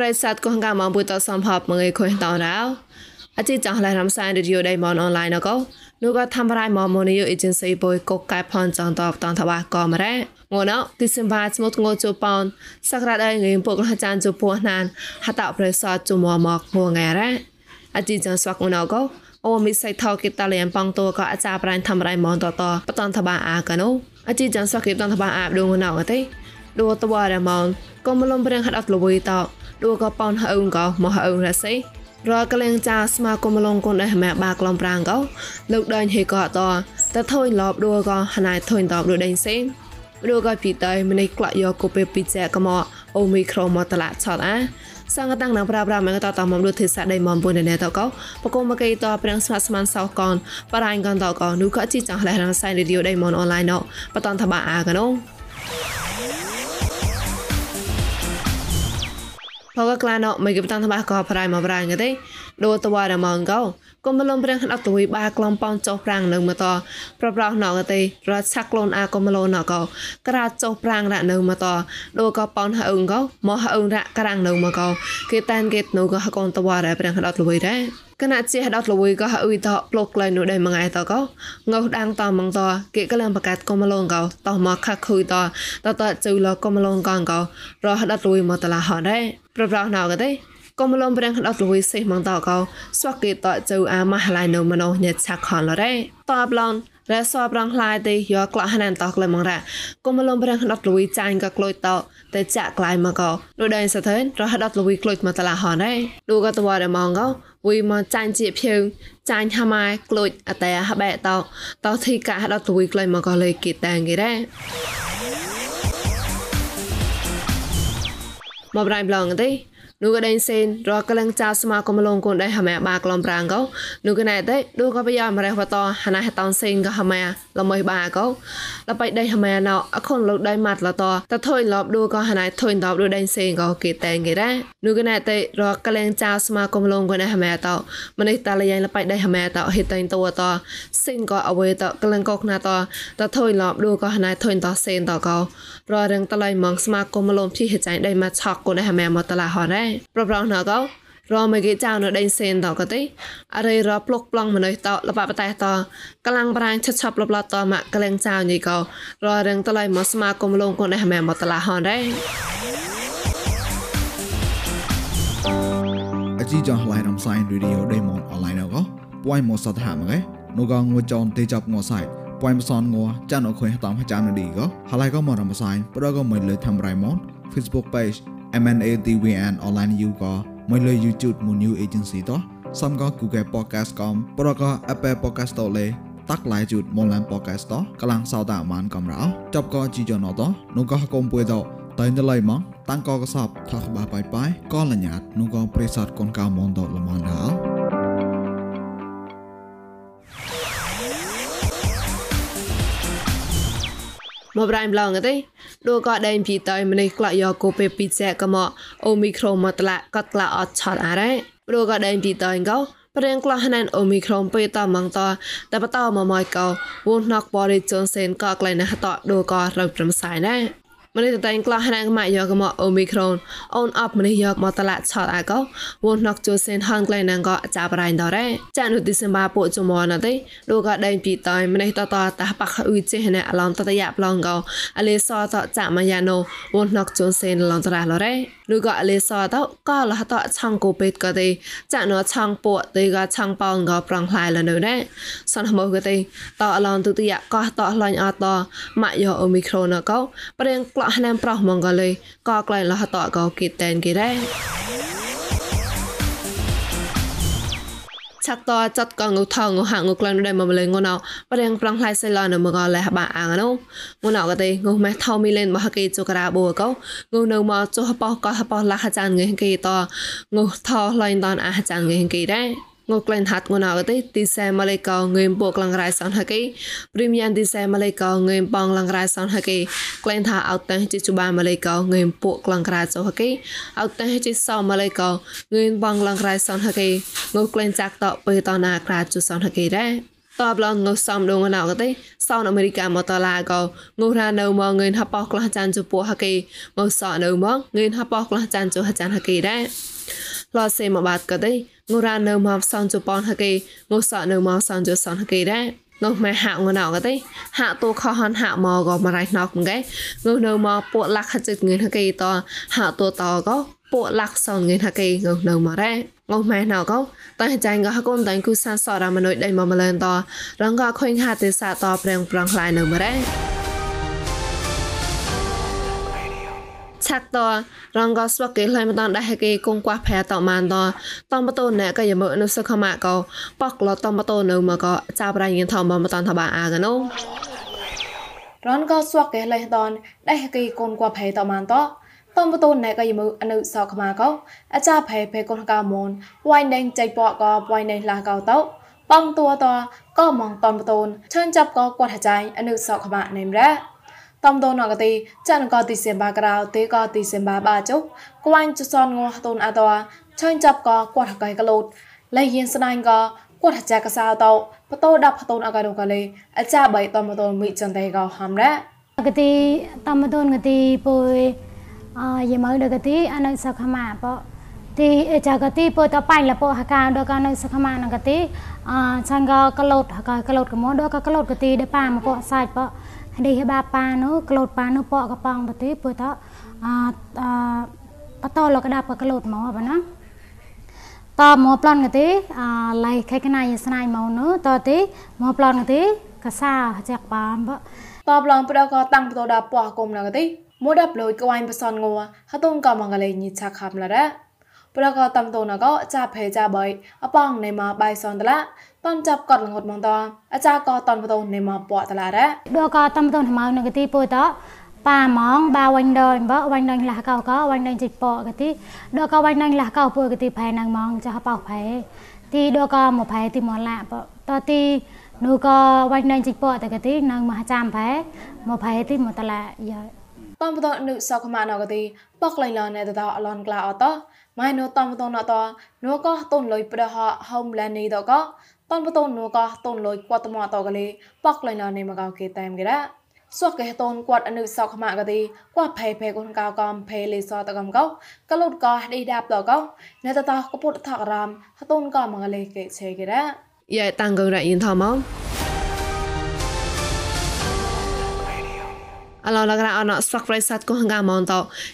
ប្រិស័តកងកាមបុតសំភពមងឯខុញតរោអជីចង់ឡារំសាយរឌីយោដៃមនអនឡាញណកោនោះក៏ធ្វើរៃមកមនីយោអេเจนស៊ីបុយកកកែផនចង់តបតនថាបាក៏មរ៉ាងួនអទីសិមបាស្មុតងោជប៉នសក្តាដៃងេពុកលចានជពោះណានហតប្រិស័តជមមកងងរ៉ាអជីចង់ស្វាក់ងួនអកោអូមីសៃថោគិតលៀនប៉ងតួក៏អាចារ្យប្រាញ់ធ្វើរៃមនតតបតនថាបាអាកណូអជីចង់ស្វាក់គិតតនថាបាអាបដងណៅអទេដួតវ៉ារ៉ាម៉ងក៏មលំប្រងហាត់អត់លវីតោ ដួក៏ប៉នហើងក៏មកហើងរ៉ាសេរកលែងចាស្មាគុំលងគុនដែរម៉ែបាក្លំប្រាងក៏លោកដាញ់ហេក៏តតថយលបដួក៏ហណៃថយតបដូចដេញសេងដួក៏ពីតៃម្នេះក្លាក់យកកូពេពីចែក៏មកអូមីក្រូមកតឡាឆតអាសង្កតាំងនឹងប្រាប្រាមកតតមកដូចទេសាដៃមកពុនណែតក៏បកុំមកគេតប្រាំងស្មាត់ស្មានសោកនបរៃកនតក៏នូក៏ជីចង់លះរងសៃរីឌីយោដៃមកអនឡាញណបតនតបាអាកណូ พอกกลานอไม่กิบตังทบาก็พรายมาพรายงเดโดตัวดมองก็ก็มาลงเปรงหัดตุยบากลอมปอนจอปรางนึงมาต่อปรับเราหนอก កុំលំប្រាំងអត់ទួយបាក្លំប៉ោនចុះប្រាំងនៅមកតប្រប្រោះណកទេរត់ឆាក់ខ្លួនអាកុំលនកោក្រាចុះប្រាំងរនៅមកតដូកប៉ោនហអឹងកោមកហអឹងរក្រាំងនៅមកកោគេតានគេនៅកោកូនតវ៉ារ៉ែប្រាំងអត់ទួយរ៉ែគណៈជាដតលវីក៏អ៊ុយតប្លុកលៃនោះដែរមួយថ្ងៃតកងើដាងតមងតគេកលាំងបកាត់កុំឡងកោតមកខខុយតតតជូលកុំឡងកងកោរហដតលវីមកតឡាហដែរប្រប្រោះណៅក៏ដែរ កុំលំប្រងដតលួយសេះមងតកោស្វាគេតជូអាម៉ាស់ឡៃនៅមណោញ៉ាឆាខនលរ៉េតបឡនរ៉េសបរងខ្លាយទេយកក្លាហានតក្លែមងរ៉ាកុំលំប្រងដតលួយចាញ់ក៏ក្លួយតតែចាក់ក្លាយមកកោដូចដែរសថេនរហដតលួយក្លួយមកតឡាហនដែរឌូក៏តវ៉ារម៉ងកោវីមកចាញ់ជាភៀងចាញ់ហាម៉ែក្លួយអតែហបែតតទីកាដតលួយក្លែមកកោលេគីតាំងគេដែរមកប្រៃប្លងទេ នោះក៏ដេញសេនរកលងចៅស្មាកុំលងកូនដែរហមែបាក្លំប្រាងកោនោះក៏ណែទេនោះក៏ប្រយោមរះវតហណៃតនសេនក៏ហមែលមៃបាកោលបៃដេហមែណោអខុនលោកដៃម៉ាត់លតតថុយលបឌូក៏ហណៃថុយតបឌូដេញសេនក៏គេតែងគេដែរនោះក៏ណែទេរកលងចៅស្មាកុំលងកូនដែរហមែតម្នេះតាលយ៉ាងលបៃដេហមែតហេតៃតវតសេនក៏អវេតកលងកោកណាតតថុយលបឌូក៏ហណៃថុយតសេនតកោររងតឡៃម៉ងស្មាកុំលងភីហេចៃដៃម៉ាត់ឆកកូនដែរហមែមកតឡាហរដែរប្រប្រណកោរមកគេចៅនៅដេញសេនតក៏ទេអរិរប្លុកប្លង់មនុស្សតលបបតែតកំឡាំងប្រាញឆាត់ឆាប់លបលតមកកលែងចៅញីកោររឹងតឡៃមកស្មាគុំលងកូនដែរមែមកតឡាហនដែរអជីចងឡៃរំសាយរីឌីអូដេម៉ុនអនឡាញកោពួយមកសតហាមកែនោះក៏ងួចនទេចាប់ងសៃពួយមកសនងចានអខុយតាមចាំនឌីក៏ហើយក៏មករំសាយប្រក៏មិនលើធ្វើរៃម៉ុន Facebook page MNATVN online you ក៏មកលើ YouTube មួយ new agency តោះសំក៏ Google Podcast កំប្រក៏ Apple Podcast តលេតាក់ឡាយជូតមកឡាន podcast តកលាំងសោតាមានកំរោចប់ក៏ជីយ៉ណតនោះក៏កុំពួយតតែនៅឡៃមកតាំងក៏កសបថាក្បាបាយបាយក៏លញ្ញាតនោះក៏ប្រេសតកូនកៅមនតលមនដល់ មកប្រៃប្លងទេដូក៏ដេញពីតៃម្នេះក្លាក់យកគូពេពីចែកមកអូមីក្រូមកតឡាក៏ក្លាក់អត់ឆតអរ៉េដូក៏ដេញពីតៃកោព្រៀងក្លោះណានអូមីក្រុមពេលតមងតតែបតមកមកកោវូណកបរិជនសេនក៏ក្លែងណាតដូក៏រៅព្រមសាយដែរ ម្នេះតែងក្លោះណាងម៉ាក់យកមកអូមីក្រូនអូនអបម្នេះយកមកតឡាឆតអាកោវូណកជូសេនហងក្លែងណាងក៏ចាប់រៃដរ៉េចានុឌីសម្បាពុជមណទេដូក៏ដេញពីតៃម្នេះតតតប៉ះអ៊ុយចេះណែឡំតតយ៉ាប្លងកោអលេសតចាម៉ាយ៉ាណូវូណកជូសេនឡងតរ៉ាឡរ៉េឬក៏អលេសតក៏លះតឆងគូពេតក៏ទេចាណូឆងពួទេក៏ឆងប៉ងក៏ប្រងខ្លាយលនៅណែសនមកក៏ទេតអឡងទុតិយក៏តឡាញ់អតម៉ាក់យកអូមីក្រូនក៏ព្រៀងក្លោះណាំប្រុសមងក៏លេក៏ក្លែងលះតក៏គីតែនគេដែរឆាក់តចាត់កងងថងហាងងក្លែងដែរមកលេងងណៅប្ររៀងប្រងផ្លៃសៃឡនមកលេះបាអាងណូងណៅក៏ទេងម៉ែថោមីលេនបហកេជូក្រាបូកោងនៅមកចុះបោះក៏បោះលះចានងេគេតងថោឡៃតនអាចានងេគេដែរ ងក្លែងហាត់ងណាកទេទីសែម៉ាឡេកោងេមពកលងរ៉ៃសនហកេព្រីមៀមទីសែម៉ាឡេកោងេមបងលងរ៉ៃសនហកេក្លែងថាអោតេជីជូបាម៉ាឡេកោងេមពកលងរ៉ៃសោហកេអោតេជីសោម៉ាឡេកោងេមបងលងរ៉ៃសនហកេងក្លែងចាក់តពេលតណាក្រាជូសនហកេដែរ តតបឡងងសំដងណៅកទេសោនអាមេរិកមកតឡាកោងូរ៉ានៅមកងឿនហបោះក្លះចានជពោះហកេមកសនៅមកងឿនហបោះក្លះចានជហចានហកេដែរឡសេមកបាត់កទេងូរ៉ានៅមកសនជប៉ុនហកេងូសនៅមកសនជសនហកេដែរនោះម៉ែហាក់ងណៅកទេហាក់តូខហនហាក់មកក៏មករៃណកមកែងូនៅមកពួកលាក់ហចិត្តងឿនហកេតហាក់តូតក៏ពួកលាក់សនងឿនហកេងូនៅមករ៉េ ងោម៉ែណៅកោតៃចាញ់ក៏ហកូនតៃគូសានសរមនុយដៃមកម្លែនតរងក៏ខុញហាទេសាតប្រេងប្រងខ្លាយនៅមរ៉េឆាក់តរងក៏ស្វកគេលែមតនដែរគេគងកោះផែតម៉ានតតំបតូនណែក៏យមើអនុសខមៈក៏ប៉កលតំបតូននៅមកក៏ចាប់រៃញថមមកតនថាបាអាកណូរនក៏ស្វកគេលែតនដែរគេគងកោះផែតម៉ានត តំបតូនណែក៏យមើអនុសខមៈក៏អាចាផែផែកូនកៅមនវ៉ៃដេងចៃប៉ក៏វ៉ៃដេងឡាកៅតោបងតួតក៏มองតំបតូនឈឿនចាប់ក៏គាត់ហចៃអនុសខមៈណេមរ៉ាតំតូនអកទីចានក៏ទីសេបាក្រៅទេក៏ទីសេបាបាចុគួយចសនងតូនអតឈឿនចាប់ក៏គាត់ហកៃកលូតលេយៀនស្ដាញ់ក៏គាត់ហចាកសៅតោបតោដាប់តូនអកដកលេអចាបៃតំតូនមីចន្តែក៏ហំរ៉ាកទីតំតូនកទីពុយអ យមើដកទីអនុសខមាបទីចាកទីពុតបៃលពហកាដកអនុសខមានកទីអឆាងកកលូតហកកលូតកមដកកលូតកទីដប៉ាមកពសាច់បនេះបាប៉ានោះក្លូតប៉ានោះពកកប៉ងបទីពុតអអបតលកដាបកលូតមកបណាតមកប្លន់កទីអឡៃខៃកណៃស្នាយមកនោះតទីមកប្លន់កទីកសាចាក់បាមបតបឡងប្រកតាំងបតដាពកគុំណកទី មួយដាប់លុយកវ៉ៃបសនងัวហតុងកមងលេញិឆាខាំឡារ៉ាប្រកតំតូនក៏ចាភេចាបៃអប៉ងនៃមកបៃសនតឡាតនចាប់កត់លងត់មងតអាចាក៏តនបតូននៃមកពកតឡារ៉ាដកក៏តំតូនថ្មនៅកទីពុតប៉ាហ្មងបាវ៉ាញ់ដល់បើវ៉ាញ់ដល់លះកោក៏វ៉ាញ់ដល់ជីពកទីដកក៏វ៉ាញ់ដល់លះកោពុកទីផែនឹងហ្មងចាស់បោផែទីដកក៏មកផែទីមកឡាបតទីនោះក៏វ៉ាញ់ដល់ជីពកតែកទីនឹងមកចាំផែមកផែទីមកតឡាយើ តំបតនុសខមាណកទីបកលៃឡណេតតអឡនក្លាអតម៉ៃណូតំបតណតនូកោតុនលុយប្រហហំឡានីតកតំបតនូកោតុនលុយគតមតកលេបកលៃឡណេមកោគេតែមគេរ៉ាសួកកេតូនគាត់អនុសខមាកទីគាត់ភេភេគុនកោកំភេលីសតកំកោកលុតកោឌីដាប់តកោណេតតកពុតថករំហតូនកោមកលេគេឆេគេរ៉ាយ៉ាតាំងកងរ៉ៃយិនថម អឡឡករអណស្វកប្រៃសាត់កោហងាមនត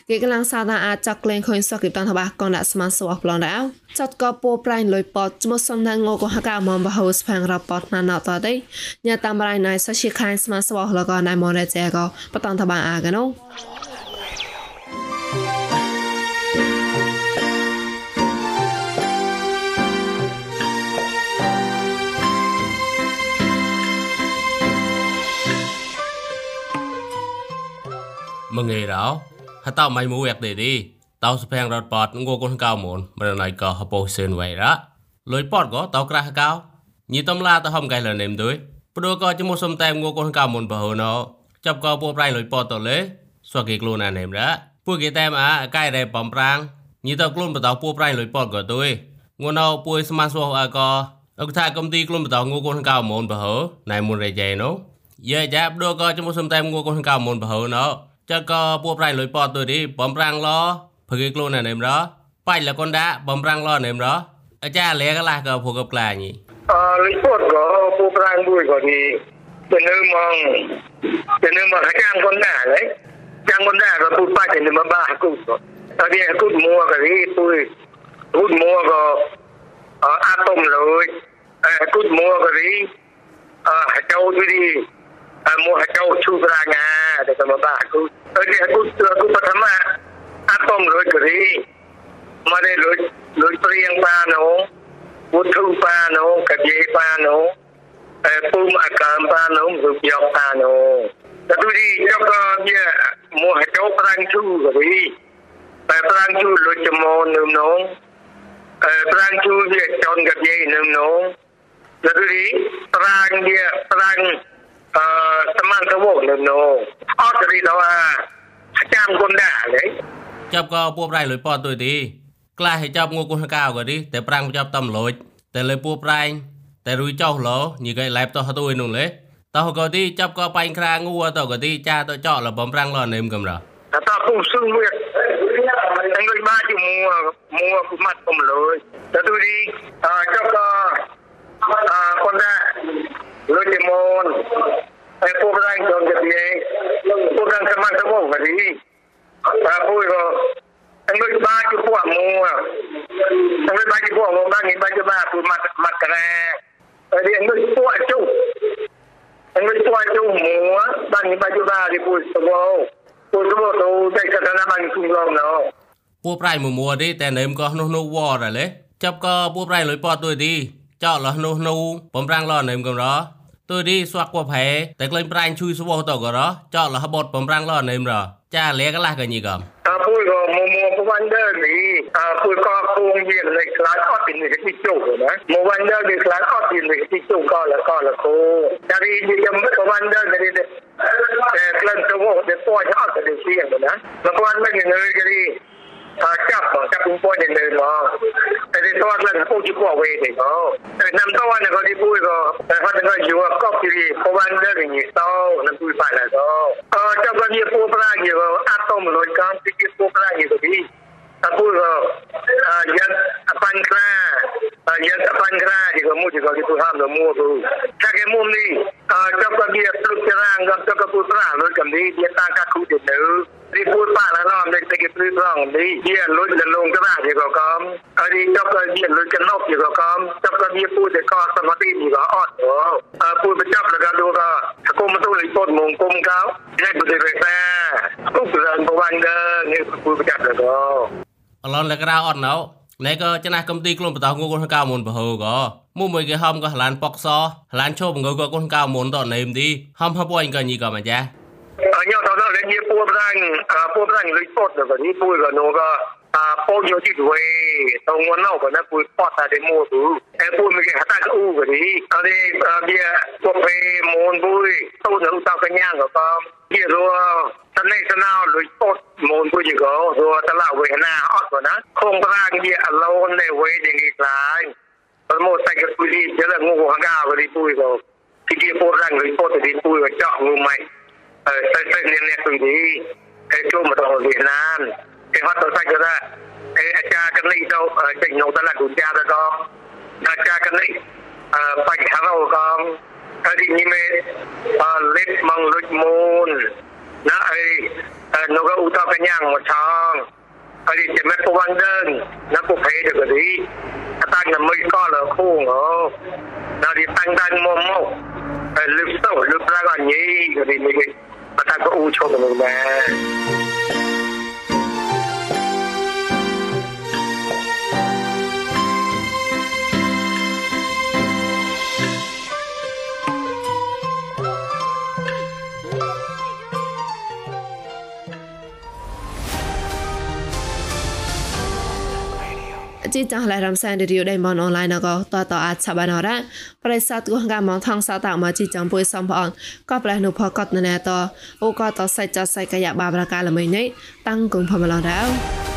គេកលាំងសាតាអាចកលេងខុញសកគិតានតបាកនដាក់ស្មានសវប្លនដែរចាត់ក៏ពោប្រៃលុយពតចមសំណាងងកោហកាមនបហោស្ផាំងរពតណាណតតេញ៉ាតាមរៃណៃសជាខានស្មានសវលកណៃមនរេចែកបតនតបាអាកណូ កៅញីតំឡាទៅហំកៃលនេមទុយព្រោះក៏ជំសំតែងូកូនកៅមុនបហូណោចាប់ក៏ពួប្រៃលុយប៉តតលេស្វកេខ្លួនអានេមរ៉ាពួកគេតែមអាកៃរ៉េបំប្រាំងញីតខ្លួនបតោពួប្រៃលុយប៉តក៏ទុយងូណោពួយស្មាសវអក៏អកថាកំទីខ្លួនបតោងូកូនកៅមុនបហូណៃមុនរេចៃណូយើចាប់ដូក៏ជំសំតែងូកូនកៅមុនបហូណោ ចាក៏ពួប្រៃលុយពតទៅនេះបំប្រាំងឡភើខ្លួនណែមរបាច់លកុនដាបំប្រាំងឡណែមរអាចារ្យលេកលាស់ក៏ភកក្លាញីអលុយពតក៏ពួប្រាំងមួយក៏នេះទៅនៅមកទៅនៅមកចាំកុនដាលេចាំកុនដាក៏ពួបាច់ទៅមកបាគុតតើវាគុតមួក៏នេះពួយគុតមួក៏អាតុំលុយគុតមួក៏នេះអឺចូលទៅនេះ mo hakau chu granga de kama ba aku oke aku aku pertama atom loi kri mare loi loi priang pa no wutu pa no kabye pa no pum akam pa no rupiok pa no tapi di joko dia mo hakau perang chu kri perang chu loi chemo num no perang chu dia chon kabye num no jadi perang dia perang អឺសមន្តវនៅនោះអត់រី ដល់អាចាំគុនដែរលេចាប់ក៏ពួបរៃលុយប៉ទុយទីក្លាស់ឲ្យចាប់ងូគុនកៅក៏ទីតែប្រាំងចាប់តំលូចតែលើពួបរៃតែរួយចោឡោញីកៃឡែបតោះទៅឯនោះលេតោះក៏ទីចាប់ក៏បាញ់ក្រាងួតោះក៏ទីចាទៅចោលបំប្រាំងលនេមកំរតែតពុំសឹងមួយតែលុយបាជាមួមួពុមាត់ពុំលុយតែទូទីអចុះក៏អ កូនណាលុយជាមូនហើយពុករែងដល់ជាពុករែងសមត្ថមកវិញតែពុយក៏តែលុយបាជាពួកមួតែលុយបាជាពួកមួបាននេះបាជាបាពុមាត់មាត់ក្រែហើយលុយពួកជុំហើយលុយពួកជុំមួបាននេះបាជាបាជាពួកស្វោពួកទៅទៅតែកណ្ដាលបានគុំឡងណោពួកប្រៃមួមួទេតែនេមក៏នោះនោះវរលេចាប់ក៏ពួកប្រៃលុយពតទួយទីចោលលនោះនោះបំប្រាំងលនេមកំរ ទួយទីស្វាក់គួផែតែក្លែងប្រាញ់ជួយស្វោទៅក៏រចោលលះបតបំប្រាំងលនេមរចាលេកលះក៏ញីកំអើពួកក៏មួមួពវ៉ាន់ដឺនេះអើពួកក៏គងវាលេខខ្លាចអត់ពីនេះទីជោណាមួវ៉ាន់ដឺវាខ្លាចអត់ពីនេះទីជោក៏លក៏លគោតែរីនេះចាំពវ៉ាន់ដឺនេះតែក្លិនទៅទៅពួយអត់ទៅសៀងណាពវ៉ាន់មិនងើយគេអចាប់ចាប់ពុំពួយទៅមក តែទីតោះឡើងពុជពួកវេទេអូតែនំតោះនេះក៏ទីពួយក៏តែហត់ក៏ Panjata pangra di kamu juga itu ham kamu tu. Cakap kamu ni, cakap dia peluk terang, cakap putra, lalu kami dia tangkap kuda tu. ที่พูดป้าแล้วรอบเด็กตะกี้พื้นร่องนี่เยี่ยนรุ่นจะลงก็ได้ดีกว่าคอมอันนี้จบก็เบียดลุ้นจะนบดีกว่าคอมจบก็เบียดพูดแต่ก็สมาธิดีกว่าอ่อนโอ้เออพูดไปจับแล้วก็ดูก็ถ้าก้มมาตู้องเลยปดมงก้มเขาแยกไปเลยแม่ก็เปลือนประวันเด้อนี่พูดไปจับแล้วก็อลอนแล้วก็ได้ออดเนาะ ណែក៏ចំណាស់កំទីខ្លួនបតោងូកូនកៅមុនបហូក៏មួយមួយគេហំក៏ឡានប៉ុកសឡានឈប់ងើក៏កូនកៅមុនតនេមទីហំហពួយក៏ញីក៏មកចាអញទៅដល់នេះពួប្រាញ់ពួប្រាញ់លិពតក៏នេះពួក៏នោះក៏អពោយោទីវេតងណៅក៏ណាពួប៉តាទេមួទូអែពួមិនគេហតាកអ៊ូក៏នេះអរេវាពួពេមូនពួយទៅនៅតក ញ្ញាក៏កំវារតនេះសណៅលុយពតមូនពួយក៏រតឡាវេណាអត់ក៏ណាខងប្រាងវាអឡូននៅវេនេះគេខ្លាញប្រមោតែក៏ពួយជលងងហងាវេពួយក៏ទីជាពួរាំងលុយពតទីពួយក៏ចောက်ងុំម៉ៃអឺតែតែនេះនេះគឺនេះហើយចូលមកដល់វៀតណាមគេហត់ទៅសាច់ក៏ដែរហើយអាចារ្យកនេះទៅចេ ញនៅដល់គុំចាទៅក៏អាចារ្យកនេះអឺបាច់ហៅក៏ហើយនេះមេអឺលេបមកលុចមូនណាអីនៅក៏ឧតកញ្ញាងមកឆងហើយចាំមកពវ៉ាន់ដើណាពុភេទៅក៏ទីតាំងមួយក៏លខូងអូណាទីតាំងតាំងមកមកហើយលឹកទៅលឹ ជីចាស់ឡៃរំសានរីយដៃមនអនឡាញក៏តតអាចឆបានរ៉ាប្រិស័តគងកាមថងសតមកជីចំពុយសំផអនក៏ប្រះនុផកតណែតអូក៏តសៃចសៃកយបាប្រកាលមីនេះតាំងគងផមឡរ៉ា